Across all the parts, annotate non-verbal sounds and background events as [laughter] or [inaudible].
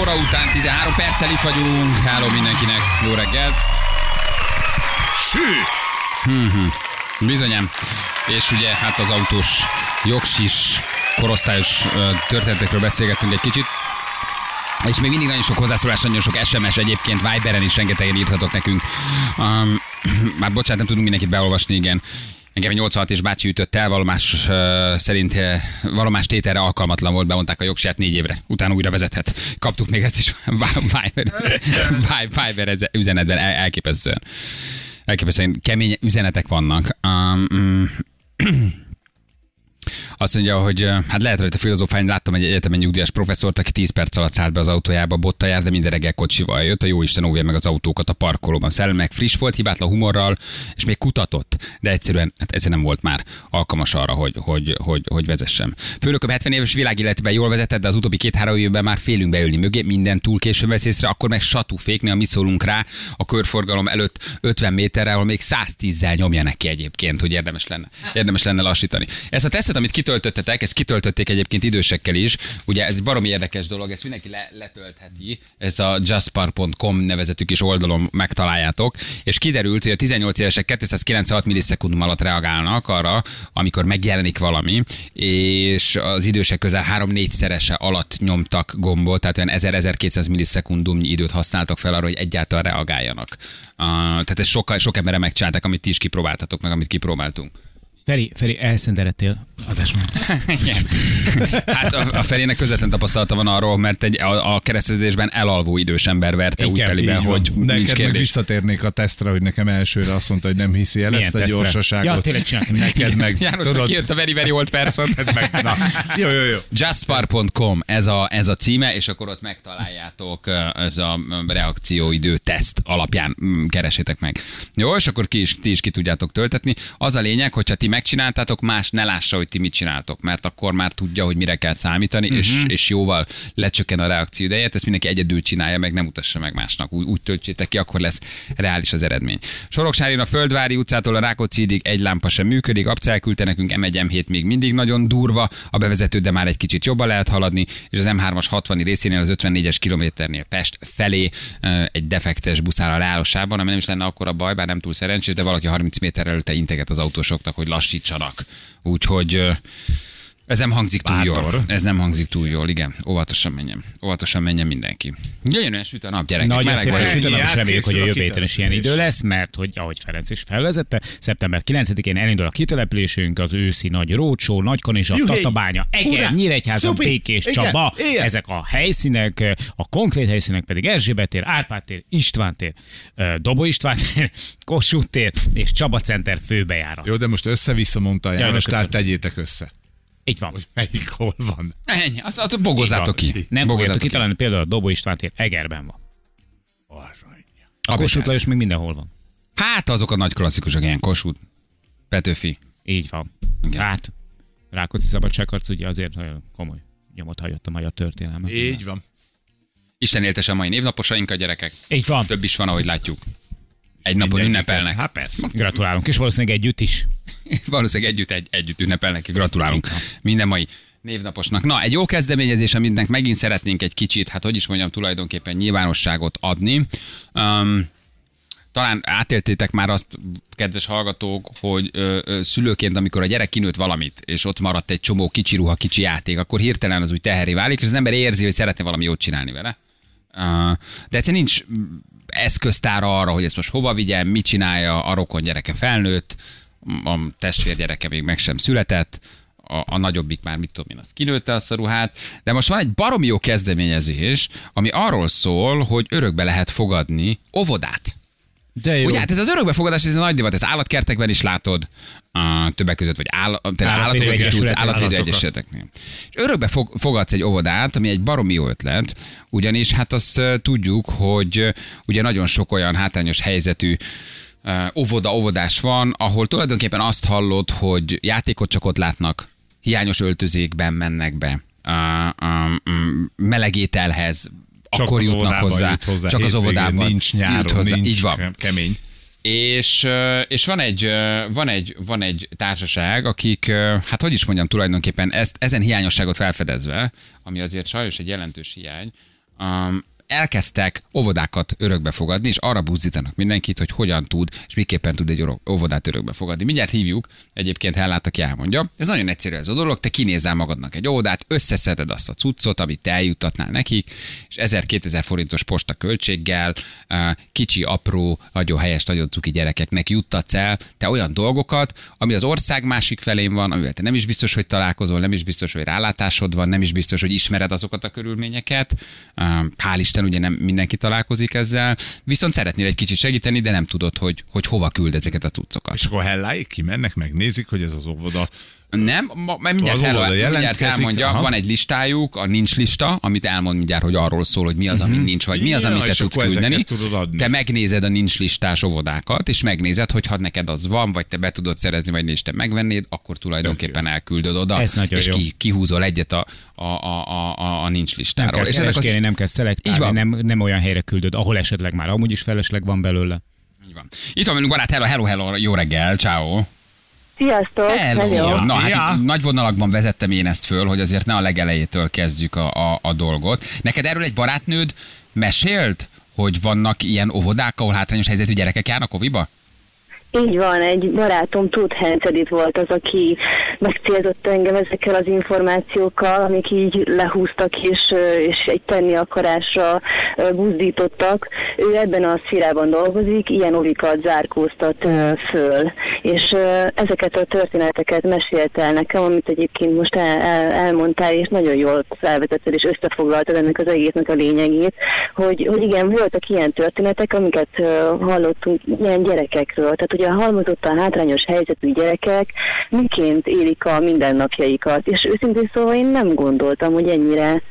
óra után 13 perccel itt vagyunk. Háló mindenkinek, jó reggelt. Sű! Bizonyám. És ugye hát az autós jogsis korosztályos történetekről beszélgettünk egy kicsit. És még mindig nagyon sok hozzászólás, nagyon sok SMS egyébként, Viberen is rengetegen írhatok nekünk. Um, már [clears throat] bocsánat, nem tudunk mindenkit beolvasni, igen. Engem egy 86 és bácsi ütött el, valomás uh, szerint uh, valomás tételre alkalmatlan volt, bemondták a jogsát négy évre. Utána újra vezethet. Kaptuk még ezt is [laughs] Viber, üzenetben, el, elképesztően. Elképesztően kemény üzenetek vannak. Um, mm, azt mondja, hogy hát lehet rajta filozófálni, láttam egy egyetemen nyugdíjas professzort, aki 10 perc alatt szállt be az autójába, botta jár, de minden reggel kocsival jött, a jó Isten óvja meg az autókat a parkolóban. Szellemek friss volt, hibátlan humorral, és még kutatott, de egyszerűen, hát egyszerűen nem volt már alkalmas arra, hogy, hogy, hogy, hogy vezessem. Főnököm 70 éves világéletben jól vezetett, de az utóbbi két-három évben már félünk beülni mögé, minden túl későn vesz észre, akkor meg satú fékni, mi szólunk rá a körforgalom előtt 50 méterrel, ahol még 110-zel nyomja neki egyébként, hogy érdemes lenne, érdemes lenne lassítani. Ez a tesztet, amit kitöltöttetek, ezt kitöltötték egyébként idősekkel is. Ugye ez egy baromi érdekes dolog, ezt mindenki le, letöltheti. Ez a jaspar.com nevezetű kis oldalon megtaláljátok. És kiderült, hogy a 18 évesek 296 millisekundum alatt reagálnak arra, amikor megjelenik valami, és az idősek közel 3-4 szerese alatt nyomtak gombot, tehát olyan 1000-1200 millisekundumnyi időt használtak fel arra, hogy egyáltalán reagáljanak. Uh, tehát ezt sokkal, sok emberre megcsinálták, amit ti is kipróbáltatok, meg amit kipróbáltunk. Feri, Feri, elszenderedtél adásban. [laughs] Igen. Hát a, a Ferének közvetlen tapasztalata van arról, mert egy, a, a keresztezésben elalvó idős ember verte úgy Igen, telibe, Így van. hogy nincs Neked meg kérdés. visszatérnék a tesztre, hogy nekem elsőre azt mondta, hogy nem hiszi el Milyen ezt a tesztre? gyorsaságot. Ja, tényleg csináltam. Neked meg, [laughs] János, tudod, kijött a very, very old person. [laughs] meg, na, jó, jó, jó. Jaspar.com ez a, ez a címe, és akkor ott megtaláljátok ez a reakcióidő teszt alapján mm, keresétek meg. Jó, és akkor ki is, ti is ki tudjátok töltetni. Az a lényeg, hogyha ti megcsináltátok, más ne lássa, hogy ti mit csináltok, mert akkor már tudja, hogy mire kell számítani, uh-huh. és, és jóval lecsökken a reakció ideje. Ezt mindenki egyedül csinálja, meg nem utassa meg másnak. Úgy, úgy töltsétek ki, akkor lesz reális az eredmény. Soroksárin a Földvári utcától a Rákóczi hídig egy lámpa sem működik, Abca elküldte nekünk, M1 M7 még mindig nagyon durva, a bevezető, de már egy kicsit jobban lehet haladni, és az M3-as 60 részénél az 54-es kilométernél Pest felé ö, egy defektes buszál a leállósában, ami nem is lenne akkor a baj, bár nem túl szerencsés, de valaki 30 méter előtte integet az autósoknak, hogy lassítsanak. Úgyhogy ez nem hangzik túl jól. Bátor. Ez nem hangzik túl jól, igen. Óvatosan menjen. Óvatosan menjen mindenki. Gyönyörűen süt a nap, gyerekek. Nagyon Meleg van. süt a nap, és reméljük, hogy a jövő héten is ilyen idő lesz, mert hogy ahogy Ferenc is felvezette, szeptember 9-én elindul a kitelepülésünk, az őszi nagy rócsó, Nagykanizsa! Tatabánya, Eger, Szupi! Békés Csaba, igen. ezek a helyszínek, a konkrét helyszínek pedig Erzsébet tér, Árpád tér, István tér, Dobó István tér, [laughs] Kossuth tér és Csaba Center főbejárat. Jó, de most össze-vissza mondta János, tehát tegyétek össze. Így van. Hogy melyik hol van. Ennyi, azt, azt bogozátok ki. Nem fogjátok Bogozátok ki. kitalálni, például a Dobó István tér Egerben van. A Kossuth. Lajos még mindenhol van. Hát azok a nagy klasszikusok, ilyen Kossuth, Petőfi. Így van. Igen. Hát, Rákóczi szabadságharc ugye azért nagyon komoly nyomot hagyott a magyar történelme. Így van. Isten éltese a mai névnaposaink a gyerekek. Így van. Több is van, ahogy látjuk. Egy napon ünnepelnek. Hát persze. Gratulálunk, és valószínűleg együtt is. [laughs] Valószínűleg együtt, egy, együtt ünnepelnek, gratulálunk minden mai névnaposnak. Na, egy jó kezdeményezés, aminek megint szeretnénk egy kicsit, hát hogy is mondjam, tulajdonképpen nyilvánosságot adni. Um, talán átéltétek már azt, kedves hallgatók, hogy ö, ö, szülőként, amikor a gyerek kinőtt valamit, és ott maradt egy csomó kicsi ruha, kicsi játék, akkor hirtelen az úgy teheré válik, és az ember érzi, hogy szeretne valami jót csinálni vele. Uh, de egyszerűen nincs eszköztára arra, hogy ezt most hova vigyen, mit csinálja, a rokon gyereke felnőtt, a testvér gyereke még meg sem született, a, a nagyobbik már, mit tudom én, az kinőtte azt a ruhát, de most van egy baromi jó kezdeményezés, ami arról szól, hogy örökbe lehet fogadni óvodát. De jó. Ugye hát ez az örökbefogadás, ez a nagy divat, ezt állatkertekben is látod, a többek között, vagy áll, Állatvédő állatokat is tudsz, állatvédő egyesületeknél. És örökbe fog, fogadsz egy óvodát, ami egy baromi jó ötlet, ugyanis hát azt tudjuk, hogy ugye nagyon sok olyan hátrányos helyzetű óvoda, óvodás van, ahol tulajdonképpen azt hallod, hogy játékot csak ott látnak, hiányos öltözékben mennek be, melegételhez, Csak akkor jutnak hozzá, jut hozzá. csak az óvodában Nincs jut nyáron, hozzá. nincs Így van. ke- kemény. És, és van, egy, van, egy, van egy társaság, akik, hát hogy is mondjam, tulajdonképpen ezt, ezen hiányosságot felfedezve, ami azért sajnos egy jelentős hiány, um, elkezdtek óvodákat örökbe fogadni, és arra buzdítanak mindenkit, hogy hogyan tud, és miképpen tud egy óvodát örökbe fogadni. Mindjárt hívjuk, egyébként Hellát, aki elmondja. Ez nagyon egyszerű ez a dolog, te kinézel magadnak egy óvodát, összeszeded azt a cuccot, amit te eljuttatnál nekik, és 1000-2000 forintos posta költséggel, kicsi, apró, nagyon helyes, nagyon cuki gyerekeknek juttatsz el te olyan dolgokat, ami az ország másik felén van, amivel te nem is biztos, hogy találkozol, nem is biztos, hogy rálátásod van, nem is biztos, hogy ismered azokat a körülményeket. Hál' Isten, ugye nem mindenki találkozik ezzel, viszont szeretnél egy kicsit segíteni, de nem tudod, hogy, hogy hova küld ezeket a cuccokat. És akkor helláig kimennek, megnézik, hogy ez az óvoda. Nem, ma, mert mindjárt, Az el, mindjárt elmondja, aha. van egy listájuk, a nincs lista, amit elmond mindjárt, hogy arról szól, hogy mi az, ami nincs, vagy mi az, Mhm. Amit te tudsz küldeni. ezeket tudod adni. Te megnézed a nincs listás óvodákat, és megnézed, hogy ha neked az van, vagy te be tudod szerezni, vagy nincs, te megvennéd, akkor tulajdonképpen elküldöd oda, és jó. ki, kihúzol egyet a, a, a, a, a, a nincs Nem listáról. kell és ezek az, nem kell szelektálni, nem, nem olyan helyre küldöd, ahol esetleg már amúgy is felesleg van belőle. így van. Itt van velünk barát, hello, hello, hello, jó reggel, ciao. Sziasztok! Hello. Na, hát Ja. nagy vonalakban vezettem én ezt föl, hogy azért ne a legelejétől kezdjük a, a, a dolgot. Neked erről egy barátnőd mesélt, hogy vannak ilyen óvodák, ahol hátrányos helyzetű gyerekek járnak oviba? Így van, egy barátom Tóth Hencedit volt az, aki megcélzott engem ezekkel az információkkal, amik így lehúztak és, és egy tenni akarásra buzdítottak. Ő ebben a szférában dolgozik, ilyen ovikat zárkóztat föl. És ezeket a történeteket mesélte el nekem, amit egyébként most el, el, elmondtál, és nagyon jól felvezetted és összefoglaltad ennek az egésznek a lényegét, hogy, hogy igen, voltak ilyen történetek, amiket hallottunk ilyen gyerekekről. Tehát ugye a halmozottan hátrányos helyzetű gyerekek miként élik a mindennapjaikat. És őszintén szóval én nem gondoltam, hogy ennyire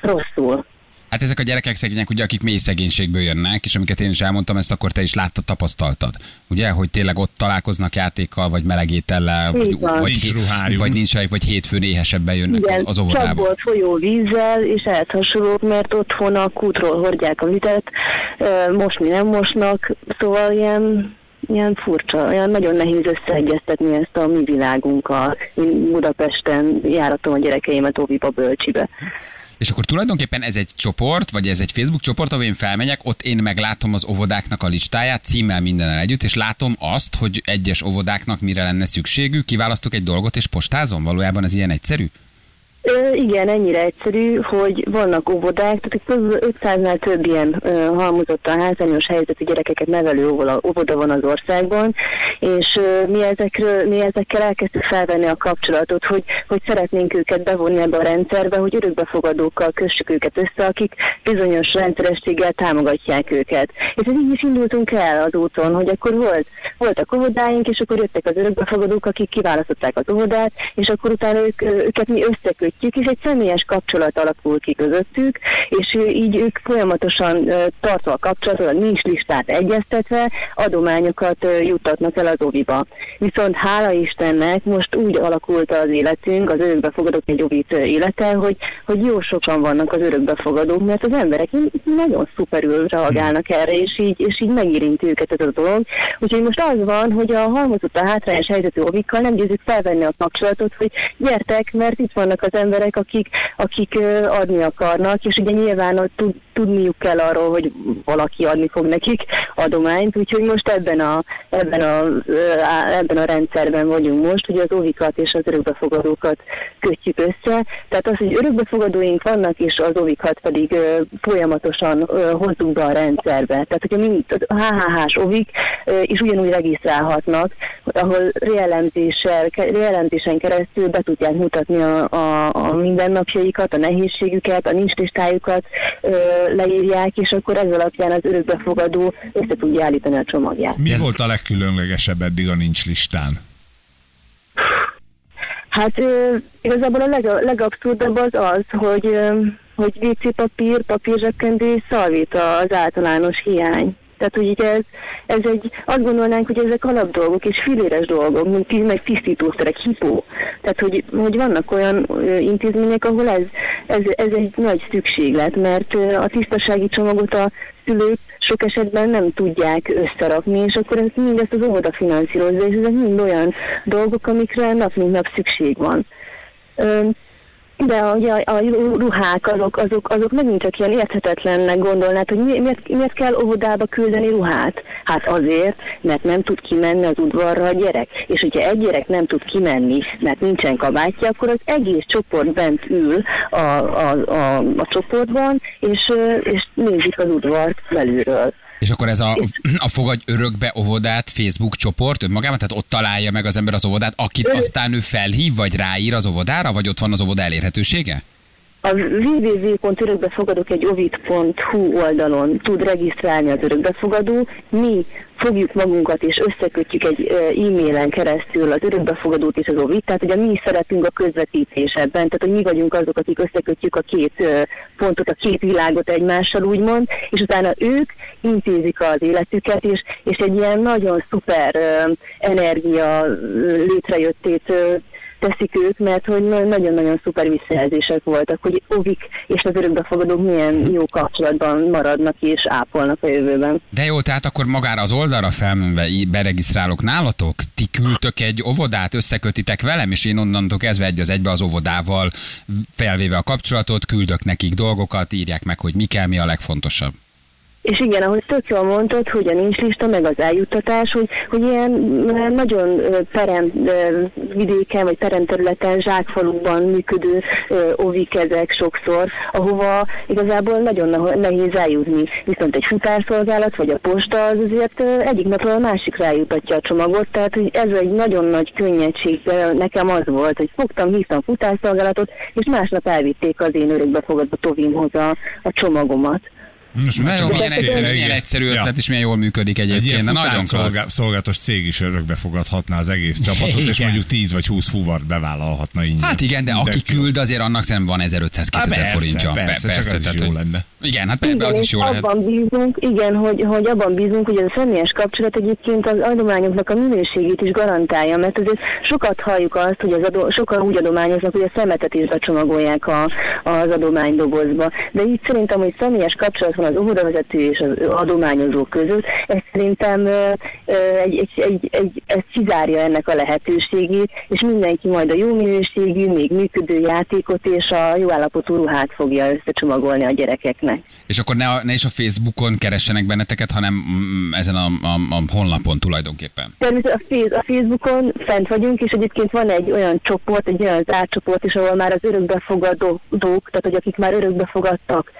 rosszul. Hát ezek a gyerekek szegények, ugye, akik mély szegénységből jönnek, és amiket én is elmondtam, ezt akkor te is láttad, tapasztaltad. Ugye, hogy tényleg ott találkoznak játékkal, vagy melegétellel, vagy, van. vagy, Nincs ruhájuk. vagy nincs vagy hétfőn éhesebben jönnek Igen, az óvodába. csapból folyó vízzel, és ehhez hasonlók, mert otthon a kútról hordják a vizet, ö, mosni nem mosnak, szóval ilyen, ilyen furcsa, olyan nagyon nehéz összeegyeztetni ezt a mi világunkkal. Én Budapesten járatom a gyerekeimet óviba bölcsibe. És akkor tulajdonképpen ez egy csoport, vagy ez egy Facebook csoport, ahol én felmegyek, ott én meglátom az óvodáknak a listáját, címmel mindennel együtt, és látom azt, hogy egyes óvodáknak mire lenne szükségük, kiválasztok egy dolgot és postázom. Valójában ez ilyen egyszerű? Igen, ennyire egyszerű, hogy vannak óvodák, tehát kb. 500-nál több ilyen ö, halmozottan hátrányos helyzetű gyerekeket nevelő óvoda, óvoda van az országban, és mi, ezekről, mi ezekkel elkezdtük felvenni a kapcsolatot, hogy, hogy szeretnénk őket bevonni ebbe a rendszerbe, hogy örökbefogadókkal kössük őket össze, akik bizonyos rendszerességgel támogatják őket. És ez így is indultunk el az úton, hogy akkor volt, voltak óvodáink, és akkor jöttek az örökbefogadók, akik kiválasztották az óvodát, és akkor utána ők, őket mi összekötjük, és egy személyes kapcsolat alakul ki közöttük, és így ők folyamatosan tartva a kapcsolatot, nincs listát egyeztetve, adományokat juttatnak el az oviba. Viszont hála Istennek most úgy alakult az életünk, az örökbefogadók egy ovit élete, hogy, hogy jó sokan vannak az örökbefogadók, mert az emberek nagyon szuperül reagálnak erre, és így, és így megérinti őket ez a dolog. Úgyhogy most az van, hogy a halmozott a hátrányos helyzetű ovikkal nem győzünk felvenni a kapcsolatot, hogy gyertek, mert itt vannak az emberek, akik, akik ö, adni akarnak, és ugye nyilván tud, tudniuk kell arról, hogy valaki adni fog nekik adományt, úgyhogy most ebben a, ebben a, ebben a rendszerben vagyunk most, hogy az óvikat és az örökbefogadókat kötjük össze. Tehát az, hogy örökbefogadóink vannak, és az óvikat pedig folyamatosan ö, hozzuk be a rendszerbe. Tehát, hogyha mind HHH-s óvik ö, is ugyanúgy regisztrálhatnak, ahol rejelentésen keresztül be tudják mutatni a, a, a mindennapjaikat, a nehézségüket, a nincs listájukat ö, leírják, és akkor ez alapján az örökbefogadó össze tudja állítani a csomagját. Mi Ez- volt a legkülönlegesebb eddig a nincs listán? Hát ö, igazából a leg, legabszurdabb az az, hogy, ö, hogy WC papír, papírzsebkendő és szalvéta az általános hiány. Tehát, hogy így ez, ez egy, azt gondolnánk, hogy ezek alapdolgok és filéres dolgok, mint ti- meg tisztítószerek, hipó. Tehát, hogy, hogy vannak olyan intézmények, ahol ez, ez, ez egy nagy szükséglet, mert a tisztasági csomagot a szülők sok esetben nem tudják összerakni, és akkor ezt mindezt az óvoda finanszírozza, és ezek mind olyan dolgok, amikre nap mint nap szükség van. De ugye a, a ruhák, azok, azok, azok megint csak ilyen érthetetlennek gondolnád, hogy mi- miért, miért kell óvodába küldeni ruhát? Hát azért, mert nem tud kimenni az udvarra a gyerek. És hogyha egy gyerek nem tud kimenni, mert nincsen kabátja, akkor az egész csoport bent ül a, a, a, a csoportban, és, és nézik az udvart belülről. És akkor ez a, a fogadj örökbe óvodát Facebook csoport önmagában, tehát ott találja meg az ember az óvodát, akit aztán ő felhív, vagy ráír az óvodára, vagy ott van az óvoda elérhetősége? A www.örökbefogadók egy ovid.hu oldalon tud regisztrálni az örökbefogadó. Mi fogjuk magunkat és összekötjük egy e-mailen keresztül az örökbefogadót és az ovid, tehát ugye mi szeretünk a közvetítés ebben, tehát hogy mi vagyunk azok, akik összekötjük a két pontot, a két világot egymással úgymond, és utána ők intézik az életüket, és, és egy ilyen nagyon szuper energia létrejöttét teszik ők, mert hogy na- nagyon-nagyon szuper visszajelzések voltak, hogy Ovik és az örökbefogadók milyen jó kapcsolatban maradnak és ápolnak a jövőben. De jó, tehát akkor magára az oldalra felmenve beregisztrálok nálatok, ti küldtök egy óvodát, összekötitek velem, és én onnantól kezdve egy az egybe az óvodával felvéve a kapcsolatot, küldök nekik dolgokat, írják meg, hogy mi kell, mi a legfontosabb. És igen, ahogy tök jól mondtad, hogy a nincs lista, meg az eljuttatás, hogy, hogy ilyen nagyon perem vidéken, vagy peremterületen, zsákfalukban működő ovik ezek sokszor, ahova igazából nagyon nehéz eljutni. Viszont egy futárszolgálat, vagy a posta az azért egyik napról a másikra eljutatja a csomagot, tehát hogy ez egy nagyon nagy könnyedség nekem az volt, hogy fogtam, hívtam futárszolgálatot, és másnap elvitték az én örökbefogadó tovimhoz a, a csomagomat. Most már Nagyon csak milyen egyszerű, kéne, milyen egyszerű Ja. ötlet, és milyen jól működik Egy egyébként. ilyen de nagyon klassz. futárszolgálatos cég is örökbe fogadhatná az egész csapatot, [laughs] és Igen. mondjuk 10 vagy 20 fuvart bevállalhatna ingyen. Hát igen, de aki küld, azért annak szerintem van 1500-2000 Há, persze, forintja. persze, csak az is tehát, jó hogy- lenne. Igen, hát Igen, az és is jó lehet. abban bízunk, igen, hogy, hogy abban bízunk, hogy ez a személyes kapcsolat egyébként az adományoknak a minőségét is garantálja, mert azért sokat halljuk azt, hogy az adó, sokan úgy adományoznak, hogy a szemetet is becsomagolják a, az adománydobozba. De így szerintem, hogy személyes kapcsolat van az óvodavezető és az adományozó között, ez szerintem egy, egy, egy, egy, ez kizárja ennek a lehetőségét, és mindenki majd a jó minőségű, még működő játékot és a jó állapotú ruhát fogja összecsomagolni a gyerekeknek. És akkor ne, ne is a Facebookon keressenek benneteket, hanem mm, ezen a, a, a honlapon tulajdonképpen. Természetesen a, Face- a Facebookon fent vagyunk, és egyébként van egy olyan csoport, egy olyan zárt csoport is, ahol már az örökbefogadók, tehát hogy akik már örökbefogadtak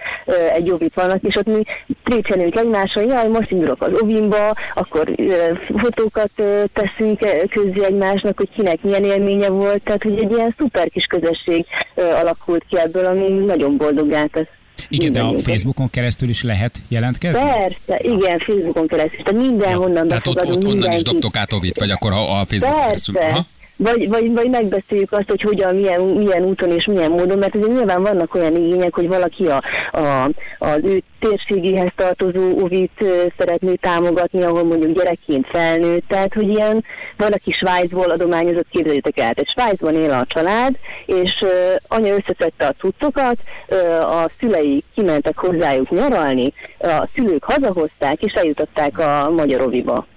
egy ovit vannak, és ott mi trécselünk egymással, jaj, most indulok az ovimba, akkor ö, fotókat ö, teszünk ö, közzé egymásnak, hogy kinek milyen élménye volt, tehát hogy egy ilyen szuper kis közösség ö, alakult ki ebből, ami nagyon boldogá tesz. Igen, de a. Facebookon keresztül is lehet jelentkezni? Persze, igen, Facebookon keresztül, tehát mindenhonnan Tehát ott, ott onnan is mindenkit. dobtok át Ovit, vagy akkor ha a Facebookon keresztül. Persze. Aha. Vagy, vagy, vagy megbeszéljük azt, hogy hogyan, milyen, milyen úton és milyen módon, mert ugye nyilván vannak olyan igények, hogy valaki a, a, az ő térségéhez tartozó uvit szeretné támogatni, ahol mondjuk gyerekként felnőtt, tehát hogy ilyen, valaki Svájcból adományozott, képzeljétek el, tehát Svájcban él a család, és ö, anya összeszedte a cuccokat, ö, a szülei kimentek hozzájuk nyaralni, a szülők hazahozták, és eljutatták a magyar oviba. Ez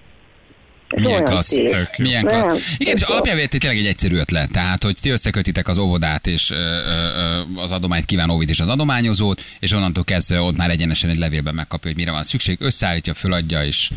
Milyen klassz. Tök. Milyen Nem, klassz. Igen, és alapjában tényleg egy egyszerű ötlet. Tehát, hogy ti összekötitek az óvodát és ö, ö, az adományt kíván Ovid és az adományozót, és onnantól kezdve ott már egyenesen egy levélben megkapja, hogy mire van szükség, összeállítja, föladja, és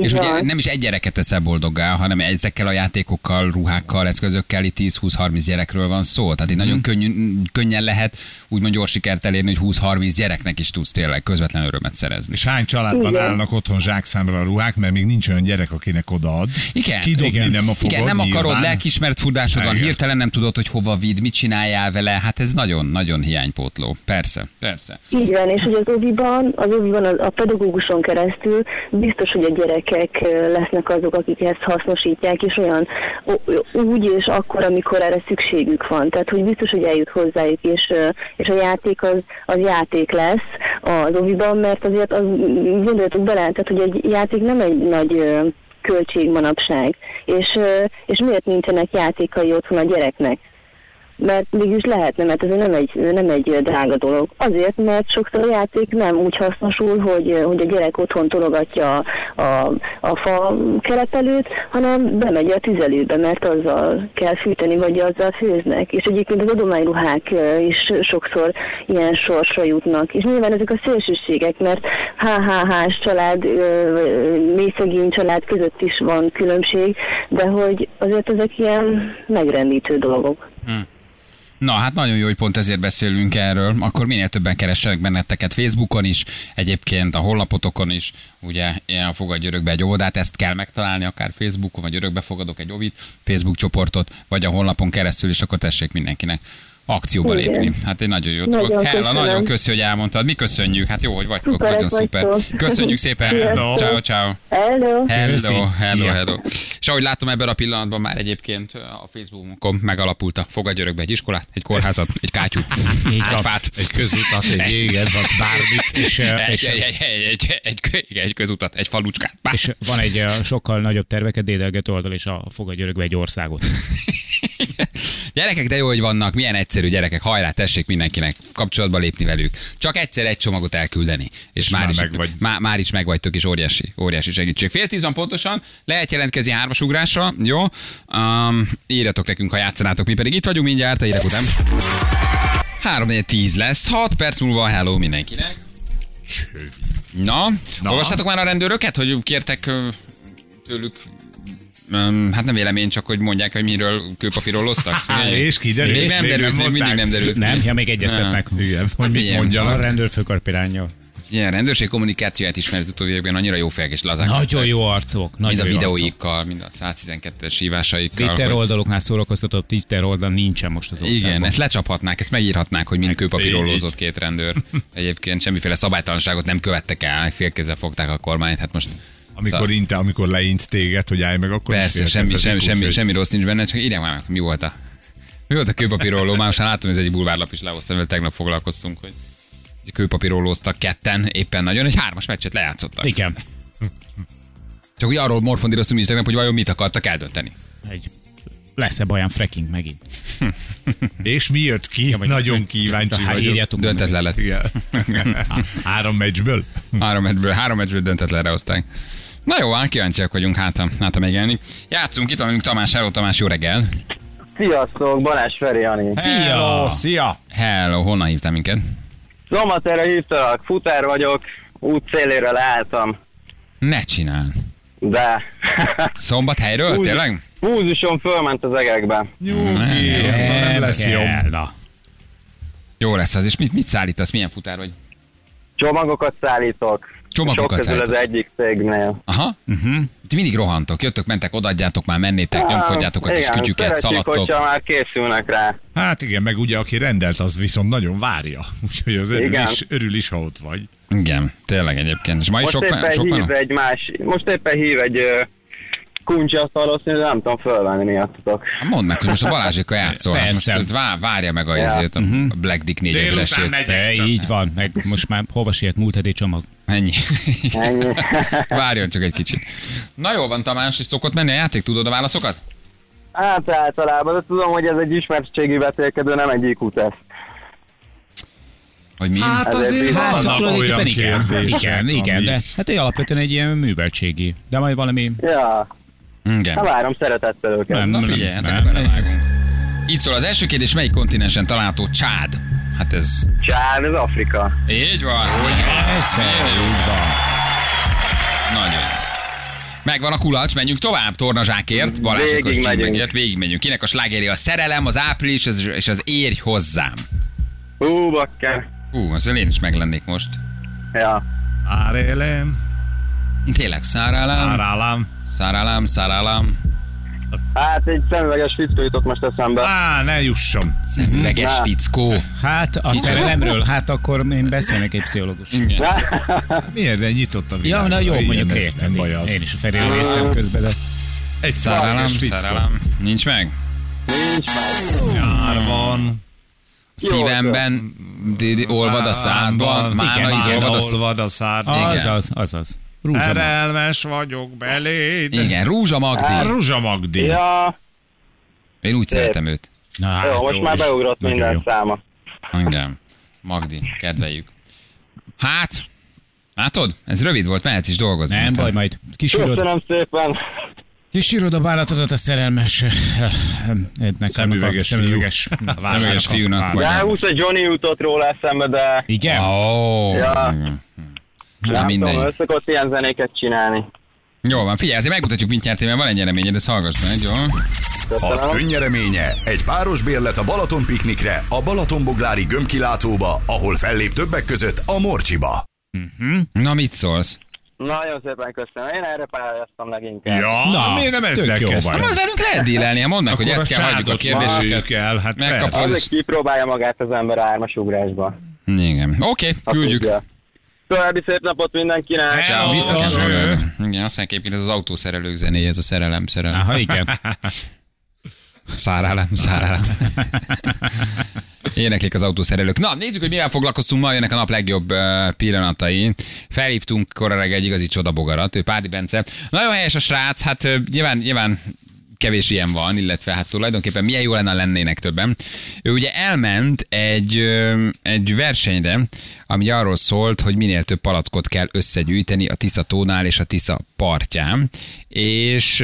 és, ugye nem is egy gyereket teszel boldoggá, hanem ezekkel a játékokkal, ruhákkal, eszközökkel itt 10-20-30 gyerekről van szó. Tehát itt Mhm. nagyon könnyű, könnyen lehet úgymond gyors sikert elérni, hogy 20-30 gyereknek is tudsz tényleg közvetlen örömet szerezni. És hány családban Igen. állnak otthon zsákszámra a ruhák, mert még nincs olyan gyerek, akinek odaad. Igen, Kidobni igen. nem a fogod, Igen, nem akarod, nyilván. lelkismert furdásod van, Igen. hirtelen nem tudod, hogy hova vidd, mit csináljál vele, hát ez nagyon-nagyon hiánypótló. Persze, persze. Így van, és hogy az oviban, az oviban a pedagóguson keresztül biztos, hogy a gyerekek lesznek azok, akik ezt hasznosítják, és olyan úgy és akkor, amikor erre szükségük van. Tehát, hogy biztos, hogy eljut hozzájuk, és, és a játék az, az játék lesz az oviban, mert azért az, gondoljatok bele, tehát, hogy egy játék nem egy nagy költség manapság, és, és miért nincsenek játékai otthon a gyereknek? Mert mégis lehetne, mert ez nem egy, nem egy drága dolog. Azért, mert sokszor a játék nem úgy hasznosul, hogy, hogy a gyerek otthon tologatja a, a, a fa kerepelőt, hanem bemegy a tüzelőbe, mert azzal kell fűteni, vagy azzal főznek. És egyébként az adományruhák is sokszor ilyen sorsra jutnak. És nyilván ezek a szélsőségek, mert HHH-s család, mély szegény család között is van különbség, de hogy azért ezek ilyen megrendítő dolgok. Na, hát nagyon jó, hogy pont ezért beszélünk erről. Akkor minél többen keressenek benneteket Facebookon is, egyébként a honlapotokon is, ugye ilyen fogadj örökbe egy óvodát, ezt kell megtalálni, akár Facebookon, vagy örökbe fogadok egy ovit, Facebook csoportot, vagy a honlapon keresztül, és akkor tessék mindenkinek akcióba Igen. lépni. Hát egy nagyon jó Nagyon dolog. Hella, nagyon köszi, hogy elmondtad. Mi köszönjük. Hát jó, hogy vagytok, Szuperek nagyon szuper. vagytok. Köszönjük szépen. Sziasztok. Ciao, ciao. Hello! Hello, hello, hello. És ahogy látom ebben a pillanatban már egyébként a Facebookon megalapult a Fogadj örökbe egy iskolát, egy kórházat, egy kátyút, egy fát. Egy közutat, egy éget, vagy bármit. És, és, egy, egy, egy, egy, egy, egy, egy közutat, egy falucskát. Bá. és van egy sokkal nagyobb terveket dédelgető oldal, és a fogadj örökbe egy országot. [laughs] Gyerekek, de jó, hogy vannak, milyen egyszerű gyerekek, hajrá, tessék mindenkinek kapcsolatba lépni velük. Csak egyszer egy csomagot elküldeni, és, már, már is, megvagy. má, már is megvagytok, és óriási, óriási segítség. Fél tíz van pontosan, lehet jelentkezni hármas ugrásra, jó? Um, írjatok nekünk, ha játszanátok, mi pedig itt vagyunk mindjárt, a hírek után. 3 10 lesz, 6 perc múlva hello mindenkinek. Na, Na, olvastátok már a rendőröket, hogy kértek tőlük hát nem vélemény, csak hogy mondják, hogy miről kőpapírolloztak. Á, és kiderült, Még nem derült, még mindig nem derült. Nem, ja, még egyeztetnek. Igen, hogy mit Figyelj, A mondjanak. rendőrfőkarpirányjal. Ilyen rendőrség kommunikációját ismert utóbbi években annyira jó fejek és lazák. Nagyon jó arcok. Mind Nagyon a jó arcok. videóikkal, mind a 112-es hívásaikkal. Twitter hogy- oldaloknál szórakoztatott Twitter oldal nincsen most az országban. Igen, ezt lecsaphatnák, ezt megírhatnák, hogy mind kőpapírollózott két rendőr. [laughs] Egyébként semmiféle szabálytalanságot nem követtek el, félkézzel fogták a kormányt, hát most Amikor, inte, amikor leint téged, hogy állj meg, akkor Persze, semmi, semmi, egy semmi, semmi rossz nincs benne, csak ide már mi volt a mi volt a kőpapírolló? Már most már látom, hogy ez egy bulvárlap is lehoztam, mert tegnap foglalkoztunk, hogy hogy kőpapírollóztak ketten, éppen nagyon, egy hármas meccset lejátszottak. Igen. Csak úgy arról morfondíroztunk is tegnap, hogy vajon mit akartak eldönteni. Egy lesz-e baján fracking megint? És mi jött ki? vagy- Nagyon kíváncsi Hát vagyok. Döntetlen lett. [laughs] Három meccsből? Három meccsből, három meccsből döntetlenre hozták. Na jó, hát kíváncsiak vagyunk, hát ha, hát ha megjelenik. Játszunk, itt van velünk Tamás, hello Tamás, jó reggel. Sziasztok, Balázs Feri Jani. Hello, szia! Hello, honnan hívtál minket? Szombaterre hívtalak, futár vagyok, út szélére leálltam, Ne csinál. de Szombat helyről, Úgy. tényleg? múzusom fölment az egekbe. Nyugi, nem lesz jobb. Na. Jó lesz az, és mit, mit szállítasz, milyen futár vagy? Csomagokat szállítok. Csomagokat Sok közül az egyik cégnél. Aha. Uh-huh. Ti mindig rohantok, jöttök, mentek, odaadjátok már, mennétek, nyomkodjátok a kis Igen, kütyüket, szaladtok. hogyha már készülnek rá. Hát igen, meg ugye aki rendelt, az viszont nagyon várja. [laughs] Úgyhogy az örül Igen. is, örül is, ha ott vagy. Igen, tényleg egyébként. És ma is Most sok, éppen sok hív van? egy más, most éppen hív egy ö, kuncsi azt valószínűleg nem tudom fölvenni miattatok. Hát Mondd meg, hogy most a Balázsékkal játszol. Hát Persze. Most vá, várja meg a, Ja. ezért, a a Black Dick Délután 4000-esét. megyek De csak. így van, meg most már hova siet múlt heti csomag. Ennyi. Ennyi. Várjon csak egy kicsit. Na jó van, Tamás, és szokott menni a játék, tudod a válaszokat? hát általában, de tudom, hogy ez egy ismertségi vetélkedő, nem egy IQ teszt. Hogy mi? Hát azért bizony. vannak olyan igen, igen, igen, ami- de hát ő alapvetően egy ilyen műveltségi. De majd valami... Ja, Igen. na várom szeretettel őket. Nem, Na nem, figyelj, hát nem, nem. belevágunk. Így szól az első kérdés, melyik kontinensen található Csád? Hát ez... Csán, ez Afrika. Így van. Persze, úgy van. Nagyon jó. Megvan a kulacs, menjünk tovább, tornazsákért. Balázsékos Végig megyünk. megért, végig megyünk. Kinek a slágeri a szerelem, az április és- és az érj hozzám. Hú, bakker. Hú, ezzel én is meglennék most. Ja. Árélem, Tényleg, szárálám, árálám. Szárálám, szárálám, Hát egy szemüveges fickó jutott most eszembe. Á, ne jusson. szemüveges Na. fickó. Hát a szerelemről, hát akkor én beszélnek egy pszichológus. Igen. Miért ne nyitott a világ? Ja, na jó, Igen, mondjuk értem. Az. Én is a Feriről néztem közben, de Egy Szárálám, szárálám. Nincs meg? Nincs meg. Jár van. Szívemben olvad a szádban, Igen, is olvad a szádban. Azaz, azaz. Rúzsa. Szerelmes vagyok beléd. Igen, Rúzsa Magdi. Ruzsa Magdi. Ja, Én úgy Szép. szeretem őt. Na, hát, Jó, most jó már beugrott minden jó. száma. Igen. Magdi, kedveljük. Hát, látod? Ez rövid volt, mehetsz is dolgozni. Nem baj, majd kisírod, Köszönöm szépen. kisírod a bánatodat a szerelmes eh, ennek Szemüveges fiú. szemüveges, Szemüveges fiúnak. Ráhúsz egy Johnny jutott róla eszembe, de Igen? Ó, Ja. Na nem mindegy. szokott ilyen zenéket csinálni. Jó van, figyelj, azért megmutatjuk, mit nyertél, mert van egy nyereményed, ezt hallgass meg, jó? Az önnyereménye egy páros bérlet a Balaton piknikre, a Balatonboglári gömbkilátóba, ahol fellép többek között a Morcsiba. Na, mit szólsz? Nagyon szépen köszönöm. Én erre pályáztam leginkább. Ja, Na, miért nem ezzel kezdtem? Hát velünk lehet dílelni, ha mondd meg, hogy ezt kell, hagyjuk a kérdéseket. el, hát Megkapod. Azért kipróbálja magát az ember ármas ugrásba. Igen. Oké, Ha küldjük. tudja. További szép napot mindenkinek. Hello. Viszont- Viszont. Igen, azt mondják egyébként ez az autószerelők zenéje, ez a szerelem, szerelem. Aha, igen. [laughs] Szárálem, szárálem. Éneklik az autószerelők. Na, nézzük, hogy mivel foglalkoztunk ma, jönnek a nap legjobb pillanatai. Felhívtunk reggel egy igazi csodabogarat, ő Pádi Bence. Nagyon helyes a srác, hát nyilván, nyilván kevés ilyen van, illetve hát tulajdonképpen milyen jó lenne, lennének többen. Ő ugye elment egy, egy versenyre, ami arról szólt, hogy minél több palackot kell összegyűjteni a Tisza tónál és a Tisza partján, és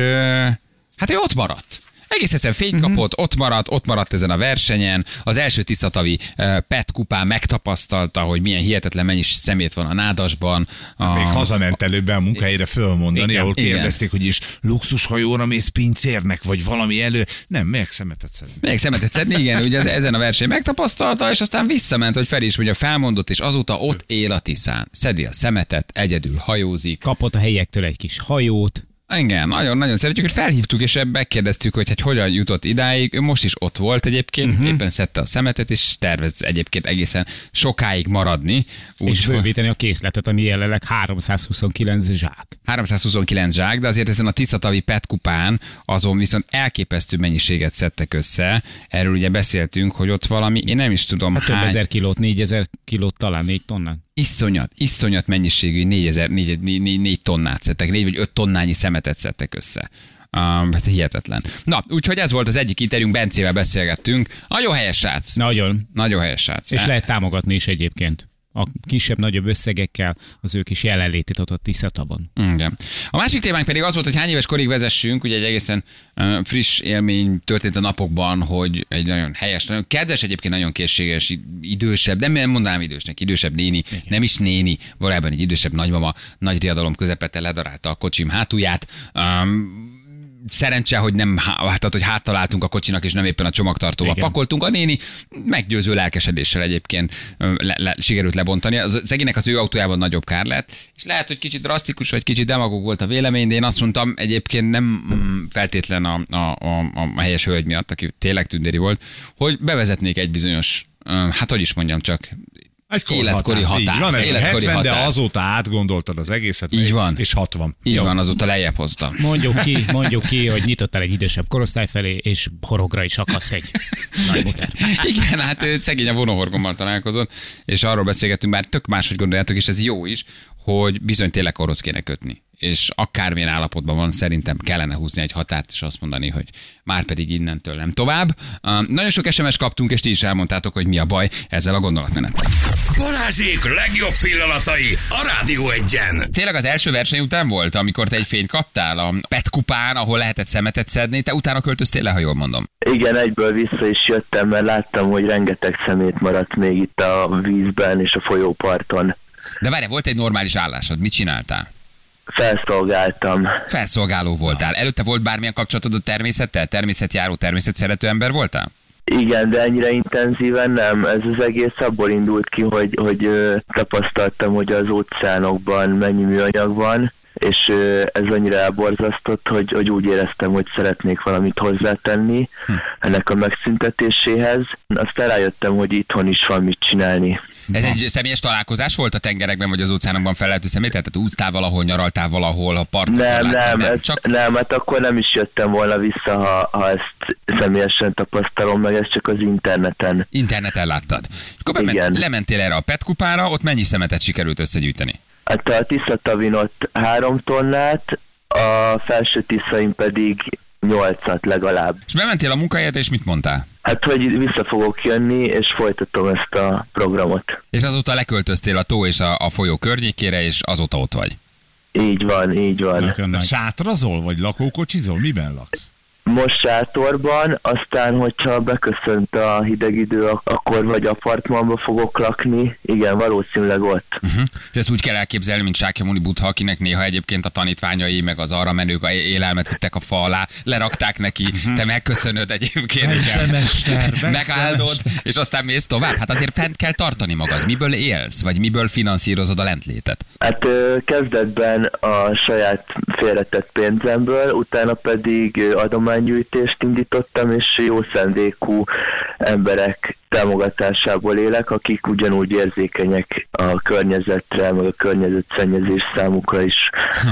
hát ő ott maradt. Egész egyszerűen fényt kapott, ott maradt, ott maradt ezen a versenyen. Az első tiszatavi uh, PET kupán megtapasztalta, hogy milyen hihetetlen mennyis szemét van a nádasban. A, Még hazament előbb a munkahelyre fölmondani, Igen, ahol igen. kérdezték, hogy is luxushajóra mész pincérnek, vagy valami elő. Nem, meg szemetet szedni. Még szemetet szedni, igen, ugye ez- ezen a verseny megtapasztalta, és aztán visszament, hogy fel is ugye felmondott, és azóta ott él a Tiszán. Szedi a szemetet, egyedül hajózik. Kapott a helyektől egy kis hajót. Igen, nagyon-nagyon szeretjük, hogy felhívtuk, és megkérdeztük, hogy hát hogyan jutott idáig. Ő most is ott volt egyébként, uh-huh. éppen szedte a szemetet, és tervez egyébként egészen sokáig maradni. és Úgy, hogy bővíteni a készletet, ami jelenleg 329 zsák. 329 zsák, de azért ezen a Tiszatavi PET kupán azon viszont elképesztő mennyiséget szedtek össze. Erről ugye beszéltünk, hogy ott valami, én nem is tudom Hát több hány, ezer kilót, négyezer kilót, talán négy tonnát. Iszonyat, iszonyat mennyiségű 4000, 4, 4, 4, 4 tonnát szedtek, 4 vagy 5 tonnányi szemetet szedtek össze. Um, hát hihetetlen. Na, úgyhogy ez volt az egyik interjúnk, Bencével beszélgettünk. Nagyon helyes srác. Nagyon. Nagyon helyes srác. És lehet támogatni is egyébként. A kisebb-nagyobb összegekkel az ő kis jelenlétét ott a Tiszataban. Igen. A másik témánk pedig az volt, hogy hány éves korig vezessünk, ugye egy egészen uh, friss élmény történt a napokban, hogy egy nagyon helyes, nagyon kedves, egyébként nagyon készséges, idősebb, nem, nem mondanám idősnek, idősebb néni, Igen. nem is néni, valójában egy idősebb nagymama nagy riadalom közepette ledarálta a kocsim hátulját. Um, szerencse, hogy nem há- tehát, hogy háttaláltunk a kocsinak, és nem éppen a csomagtartóba Igen. pakoltunk. A néni meggyőző lelkesedéssel egyébként le, le, sikerült lebontani. Az szegénynek az ő autójában nagyobb kár lett, és lehet, hogy kicsit drasztikus, vagy kicsit demagóg volt a vélemény, de én azt mondtam egyébként nem mm, feltétlen a, a, a, a helyes hölgy miatt, aki tényleg tündéri volt, hogy bevezetnék egy bizonyos, hát hogy is mondjam csak, Egy Életkori határ. Van, ez Életkori 70, de határ. azóta átgondoltad az egészet. Így van. És 60. így Jó. van, azóta lejjebb hozta. Mondjuk ki, mondjuk ki, hogy nyitottál egy idősebb korosztály felé, és horogra is akadt egy nagy [laughs] muter. Igen, hát szegény a vonóhorgommal találkozott, és arról beszélgettünk, bár tök máshogy gondoljátok, és ez jó is, hogy bizony tényleg orosz kéne kötni. És akármilyen állapotban van, szerintem kellene húzni egy határt, és azt mondani, hogy már pedig innentől nem tovább. Uh, nagyon sok SMS kaptunk, és ti is elmondtátok, hogy mi a baj ezzel a gondolatmenettel. Balázsék legjobb pillanatai a Rádió egyen. Tényleg az első verseny után volt, amikor te egy fényt kaptál a PET kupán, ahol lehetett szemetet szedni, te utána költöztél le, ha jól mondom. Igen, egyből vissza is jöttem, mert láttam, hogy rengeteg szemét maradt még itt a vízben és a folyóparton. De várj, volt egy normális állásod, mit csináltál? Felszolgáltam. Felszolgáló voltál. Előtte volt bármilyen kapcsolatod a természettel? Természetjáró, természetszerető ember voltál? Igen, de ennyire intenzíven nem. Ez az egész abból indult ki, hogy, hogy ö, tapasztaltam, hogy az óceánokban mennyi műanyag van, és ö, ez annyira elborzasztott, hogy, hogy úgy éreztem, hogy szeretnék valamit hozzátenni ennek a megszüntetéséhez. Aztán rájöttem, hogy itthon is van mit csinálni. Ez egy személyes találkozás volt a tengerekben vagy az óceánokban felelhető szemét? Tehát úsztál valahol, nyaraltál valahol, a parton Nem, láttál? nem, ez, csak nem, hát akkor nem is jöttem volna vissza, ha, ha ezt személyesen tapasztalom meg, ez csak az interneten. interneten láttad. És akkor bement, Igen. lementél erre a PET kupára, ott mennyi szemetet sikerült összegyűjteni? Hát a Tiszatavin ott három tonnát, a felső Tiszain pedig nyolcat legalább. És bementél a munkahelyedre, és mit mondtál? Hát, hogy vissza fogok jönni, és folytatom ezt a programot. És azóta leköltöztél a tó és a, a folyó környékére, és azóta ott vagy. Így van, így van. Sátrazol, vagy lakókocsizol? Miben laksz? Most sátorban, aztán, hogyha beköszönt a hideg idő, ak- akkor vagy apartmanba fogok lakni. Igen, valószínűleg ott. Uh-huh. És ezt úgy kell elképzelni, mint Sákyamuni Budha, akinek néha egyébként a tanítványai, meg az arra menők a élelmet vittek a fa alá, lerakták neki, te megköszönöd egyébként. Bencemester, Megáldod, és aztán mész tovább. Hát azért fent kell tartani magad. Miből élsz, vagy miből finanszírozod a lentlétet? Hát kezdetben a saját félretett pénzemből, utána pedig ö, adománygyűjtést indítottam, és jó szándékú emberek támogatásából élek, akik ugyanúgy érzékenyek a környezetre, meg a környezetszennyezés számukra is Hm.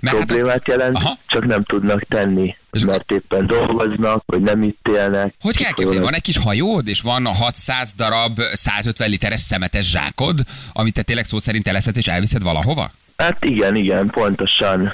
Mert hát az, problémát jelent, Aha. csak nem tudnak tenni, És mert éppen dolgoznak, vagy nem itt élnek. hogy kell képzelni? Van egy kis hajód, és van 600 darab 150 literes szemetes zsákod, amit te tényleg szó szerint eleszed és elviszed valahova? Hát igen, igen, pontosan.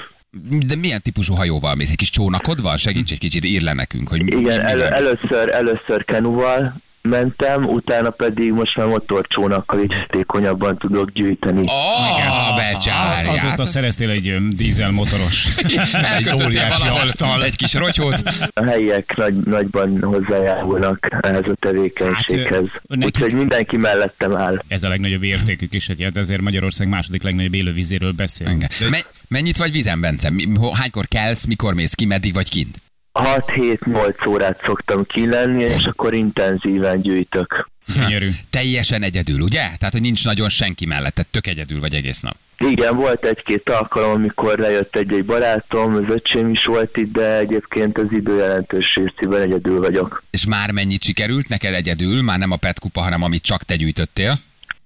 De milyen típusú hajóval mész? Egy kis csónakod van? Segíts egy kicsit, ír le nekünk, hogy mi- Igen, mi- elő, mivel mész. először, először kenuval mentem, utána pedig most már motorcsónakkal így hatékonyabban tudok gyűjteni. Oh, becsárját. Azóta Az- szereztél egy ö, dízelmotoros. [laughs] Elkötöttél óriási aktal. egy kis rotyót. A helyiek nagy, nagyban hozzájárulnak ehhez a tevékenységhez. Hát, nekik- Úgyhogy mindenki mellettem áll. Ez a legnagyobb értékük is, hogy hát ezért Magyarország második legnagyobb élővizéről beszél. Me- mennyit vagy vízen, Bence? Hánykor kelsz, mikor mész ki, meddig vagy kint? 6-7-8 órát szoktam kilenni, és akkor intenzíven gyűjtök. Gyönyörű. Teljesen egyedül, ugye? Tehát, hogy nincs nagyon senki mellette, tök egyedül vagy egész nap. Igen, volt egy-két alkalom, amikor lejött egy-egy barátom, az öcsém is volt itt, de egyébként az idő jelentős részében egyedül vagyok. És már mennyit sikerült neked egyedül? Már nem a PET kupa, hanem amit csak te gyűjtöttél.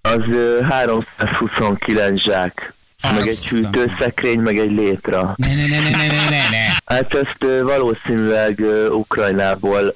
Az ö, 329 zsák, meg egy hűtőszekrény, meg egy létra. Ne, ne, ne, ne, ne, ne, ne, ne. Hát ezt valószínűleg Ukrajnából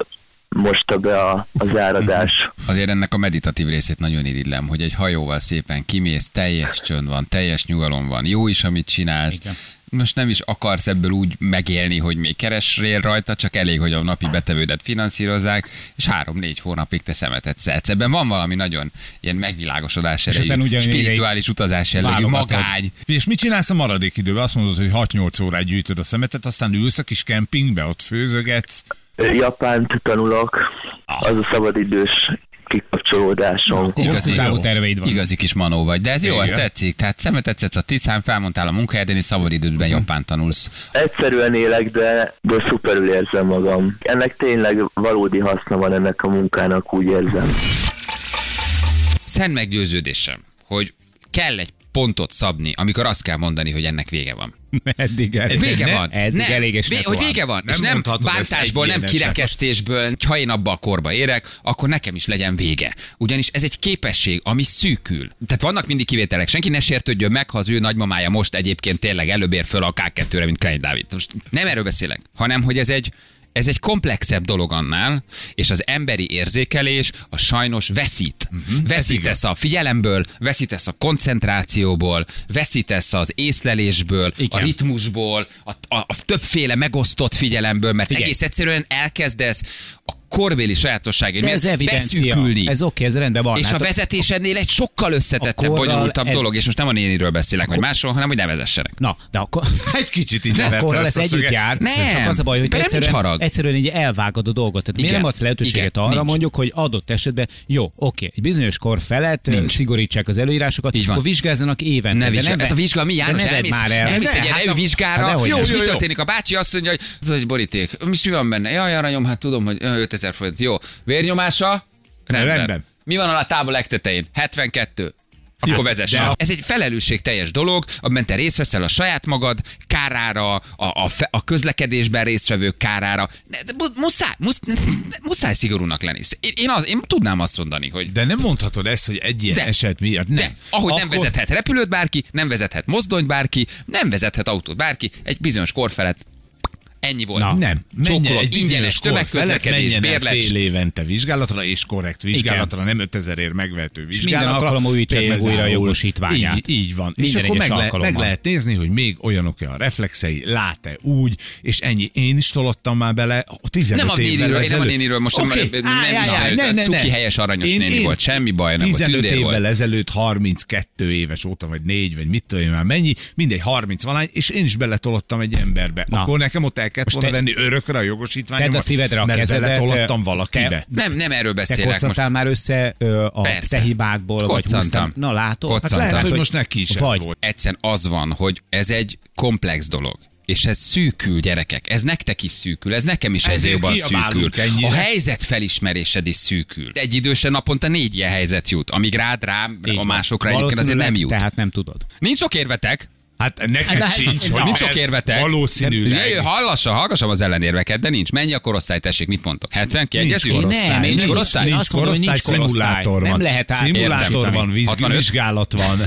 mosta be a, az áradás. Azért ennek a meditatív részét nagyon irigylem, hogy egy hajóval szépen kimész, teljes csönd van, teljes nyugalom van, jó is, amit csinálsz. Igen. Most nem is akarsz ebből úgy megélni, hogy még keresrél rajta, csak elég, hogy a napi betevődet finanszírozzák, és három-négy hónapig te szemetet szedsz. Ebben van valami nagyon ilyen megvilágosodás erejű, spirituális utazás jellegű, magány. És mit csinálsz a maradék időben? Azt mondod, hogy 6-8 órát gyűjtöd a szemetet, aztán ülsz a kis kempingbe, ott főzögetsz. Japánt tanulok, az a szabadidős kikapcsolódásom. Igazi. Terveid van. Igazi kis manó vagy, de ez jó, Igen. ez tetszik. Tehát szemetet szedsz a tisztán, felmondtál a munkahelyeden, és szabadidődben japán tanulsz. Egyszerűen élek, de, de szuperül érzem magam. Ennek tényleg valódi haszna van ennek a munkának, úgy érzem. Szent meggyőződésem, hogy kell egy pontot szabni, amikor azt kell mondani, hogy ennek vége van. [laughs] Eddig elég. Vége ne- van. eddig nem. elég, és ne Vé- hogy vége van. Nem és nem bántásból, nem kirekesztésből, ha én abba a korba érek, akkor nekem is legyen vége. Ugyanis ez egy képesség, ami szűkül. Tehát vannak mindig kivételek. Senki ne sértődjön meg, ha az ő nagymamája most egyébként tényleg előbb ér föl a K2-re, mint Klein Dávid. Most nem erről beszélek, hanem hogy ez egy ez egy komplexebb dolog annál, és az emberi érzékelés a sajnos veszít. Uh-huh, veszítesz a figyelemből, veszítesz a koncentrációból, veszítesz az észlelésből, Igen. a ritmusból, a, a, a többféle megosztott figyelemből, mert Figyelj. egész egyszerűen elkezdesz a korbéli sajátosság, hogy ez beszűkülni. Ez oké, okay, ez rendben van. És hát a vezetésednél egy sokkal összetettebb, bonyolultabb ez... dolog, és most nem a néniről beszélek, akkor... vagy másról, hanem hogy ne vezessenek. Na, de akkor... [laughs] Egy kicsit így de akkor lesz együtt jár. Nem, az a baj, hogy egyszerűen, harag. egyszerűen így elvágod a dolgot. Tehát miért nem adsz lehetőséget Igen, arra nincs. mondjuk, hogy adott esetben jó, oké, egy bizonyos kor felett nincs. szigorítsák az előírásokat, így van. akkor vizsgázzanak évente. Ne vizsgál. Ez a vizsga mi János? Elmész, már el. elmész egy hát ilyen vizsgára, hát és mi történik? A bácsi azt mondja, hogy boríték, mi van benne? Jaj, aranyom, hát tudom, hogy ezer forint. Jó. Vérnyomása? Rendben. Rendben. Mi van alá a tábla legtetején? 72. Akkor ja, vezess. De... Ez egy felelősség teljes dolog, amiben te részt veszel a saját magad kárára, a, a, fe, a közlekedésben résztvevők kárára. De, de, muszáj, musz, muszáj szigorúnak lenni. Én, én, az, én tudnám azt mondani, hogy... De nem mondhatod ezt, hogy egy ilyen de, eset miatt nem. De, ahogy Akkor... nem vezethet repülőt bárki, nem vezethet mozdonyt bárki, nem vezethet autót bárki, egy bizonyos kor felett Ennyi volt. Na. Nem, Csókolom, ingyenes tömegközlekedés, bérlet. fél évente vizsgálatra, és korrekt vizsgálatra, nem 5000 ér megvehető minden vizsgálatra. alkalommal újítsák meg újra a jogosítványát. Így, így van. Minden és akkor meg, le, meg lehet nézni, hogy még olyanok-e a reflexei, lát-e úgy, és ennyi. Én is tolottam már bele a 15 Nem a néniről, én nem a néniről, most Oké. nem Á, is já, já, előtt. ne, ne, Cuki helyes, aranyos néni volt, semmi baj nem volt, 15 tündér évvel volt. ezelőtt 32 éves óta, vagy 4, vagy mit tudom én már mennyi, mindegy 30 valány, és én is beletolottam egy emberbe. Akkor nekem ott kellett Most volna te- venni örökre a jogosítványomat, a szívedre a mert kezedet, beletolottam te- valakibe. Nem, nem erről Te beszélek most. koccantal már össze ö, a Persze. te hibákból, vagy Koccantam. húztam. Na látod? Hát Hát lehet, hogy most neki is Vagy. ez volt. Egyszerűen az van, hogy ez egy komplex dolog. És ez szűkül, gyerekek. Ez nektek is szűkül, ez nekem is ez jobban szűkül. ennyire. A helyzet felismerésed is szűkül. Egy idősen naponta négy ilyen helyzet jut, amíg rád, rám, Így a másokra egyébként azért nem jut. Tehát nem tudod. Nincs sok érvetek, Hát neked Hát, sincs, hogy nincs sok érvetek. Valószínűleg. Jöjjön, hallassa, hallgassam az ellenérveket, de nincs. Mennyi a korosztály, tessék, mit mondtok? 70 kiegyezünk? Nincs korosztály. Nem, nincs nincs. korosztály. Nincs hogy korosztály, nincs korosztály. szimulátor van. Nem lehet Szimulátor átérteni. van, víz- 65? vizsgálat van.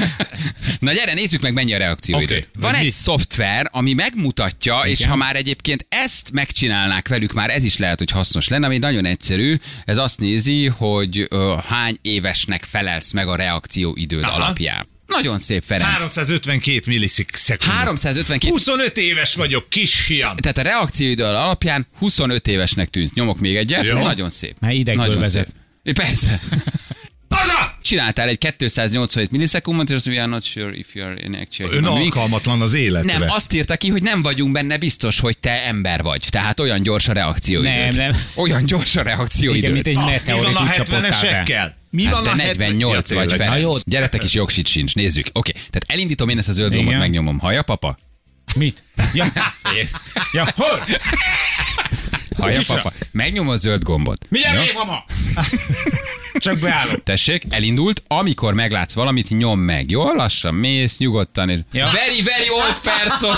[laughs] Na gyere, nézzük meg, mennyi a reakcióidő. Oké. Van egy szoftver, ami megmutatja, és ha már egyébként ezt megcsinálnák velük, már ez is lehet, hogy hasznos lenne, ami nagyon egyszerű. Ez azt nézi, hogy hány évesnek felelsz meg a reakcióidőd alapján. Nagyon szép, Ferenc. 352 millisekund. 352 25 éves vagyok, kisfiam. Tehát a reakcióidő alapján 25 évesnek tűnsz. Nyomok még egyet, Jó. ez nagyon szép. Mert idegből nagyon vezet. Szép. Persze. [laughs] Haza! Csináltál egy 287 millisekundot, és azt mondja, we are not sure if you are in actual Ön human being." alkalmatlan az életre. Nem, azt írta ki, hogy nem vagyunk benne biztos, hogy te ember vagy. Tehát olyan gyors a reakcióidőd. Nem, nem. Olyan gyors a reakcióidőd. Igen, mint egy Ah, mi meteorit van a úgy csapottál be. 70-esekkel? Mi Hát van de a 48 70 vagy fel. Na jó. Gyeretek is jogsit sincs, nézzük. Oké, tehát elindítom én ezt a zöld Igen. gombot, megnyomom. Haja, papa? Mit? Ja, [laughs] ja hol? Haja, papa? Megnyomom a zöld gombot. Mindjárt még, mama! [laughs] Csak beállok. Tessék, elindult, amikor meglátsz valamit, nyom meg. Jó, lassan mész, nyugodtan. és- Ja. Very, very old person.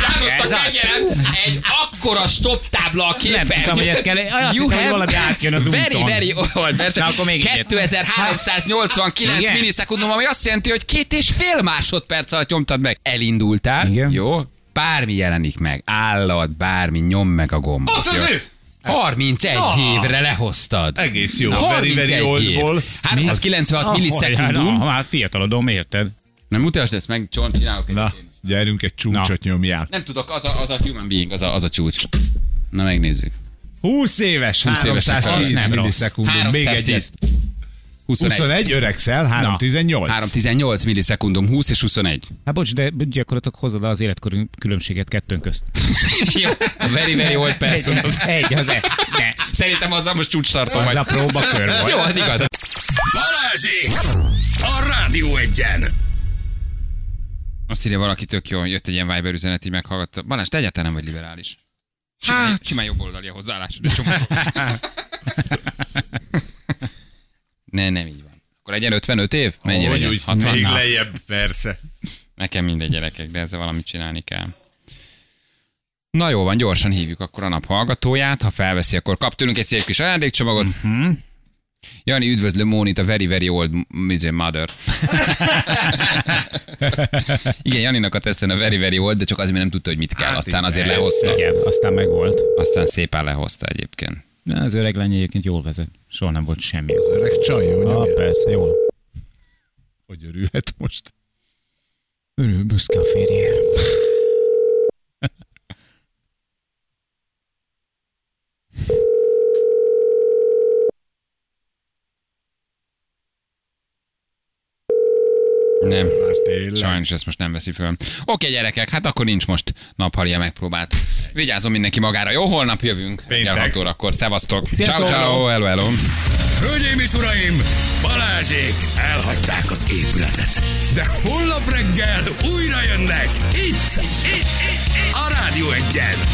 Jánosnak megjelent egy akkora stop tábla a képen. Nem tudtam, hogy ez kell. Azt You hittem, have valami átjön az Very, úton. very old person. Na, akkor még egyet. 2389 Igen. millisekundum, ami azt jelenti, hogy két és fél másodperc alatt nyomtad meg. Elindultál, Igen. jó? Bármi jelenik meg, állat, bármi, nyom meg a gombot. Ott az jó? ősz! 31 Na. évre lehoztad. Egész jó. Na, Very, very 31 év. oldból. 396 Ah, millisekundum. Na, már fiatalodom, érted? Nem mutasd ezt meg, Csont, csinálok egy Na, én is. Gyerünk egy csúcsot nyomjál. Nem tudok, az a, az a human being, az a, az a csúcs. Na megnézzük. 20 éves, 20 évesek 310 az nem millisekundum. Még 310. egyet. 21. 21 öregszel, 318. 318 millisekundum, 20 és 21. Hát bocs, de gyakorlatilag hozod az életkor különbséget kettőnk közt. [laughs] A very, very old person. Az, Egy, az egy. Ne. szerintem azzal most csúcs tartom Az vagy. a próbakör volt. Jó, az igaz. Balázsék! A Rádió egyen! Azt írja valaki tök jó, jött egy ilyen Viber üzenet, így meghallgatta. Balázs, te egyáltalán nem vagy liberális. Simán, hát. simán jobb oldali a hozzáállásod. egy csomó. [laughs] ne, nem így van. Akkor legyen 55 év? Mennyi Hogy úgy, 60? még lejjebb, persze. Nekem mindegy gyerekek, de ezzel valamit csinálni kell. Na jó van, gyorsan hívjuk akkor a nap hallgatóját. Ha felveszi, akkor kap tőlünk egy szép kis ajándékcsomagot. Uh-huh. Jani, üdvözlő Mónit, a very, very old izé, mother. [laughs] Igen, Janinak a teszten a very, very old, de csak azért, mert nem tudta, hogy mit kell. Hát Aztán igen. azért lehozta. Igen, aztán meg volt. Aztán szépen lehozta egyébként. Na, az öreg lány egyébként jól vezet. Soha nem volt semmi. Öreg csaj, jó Ah, persze, jól. Hogy örülhet most? Örül büszke a férjére. Nem. Tényleg. Sajnos ezt most nem veszi föl. Oké, gyerekek, hát akkor nincs most naphalia megpróbált. Vigyázzon mindenki magára. Jó, holnap jövünk. Péntek. Reggel 6 órakor. Szevasztok. Ciao, ciao. Hello, hello. Hölgyeim és uraim, Balázsék elhagyták az épületet. De holnap reggel újra jönnek itt, itt, itt, itt. a Rádió egyen.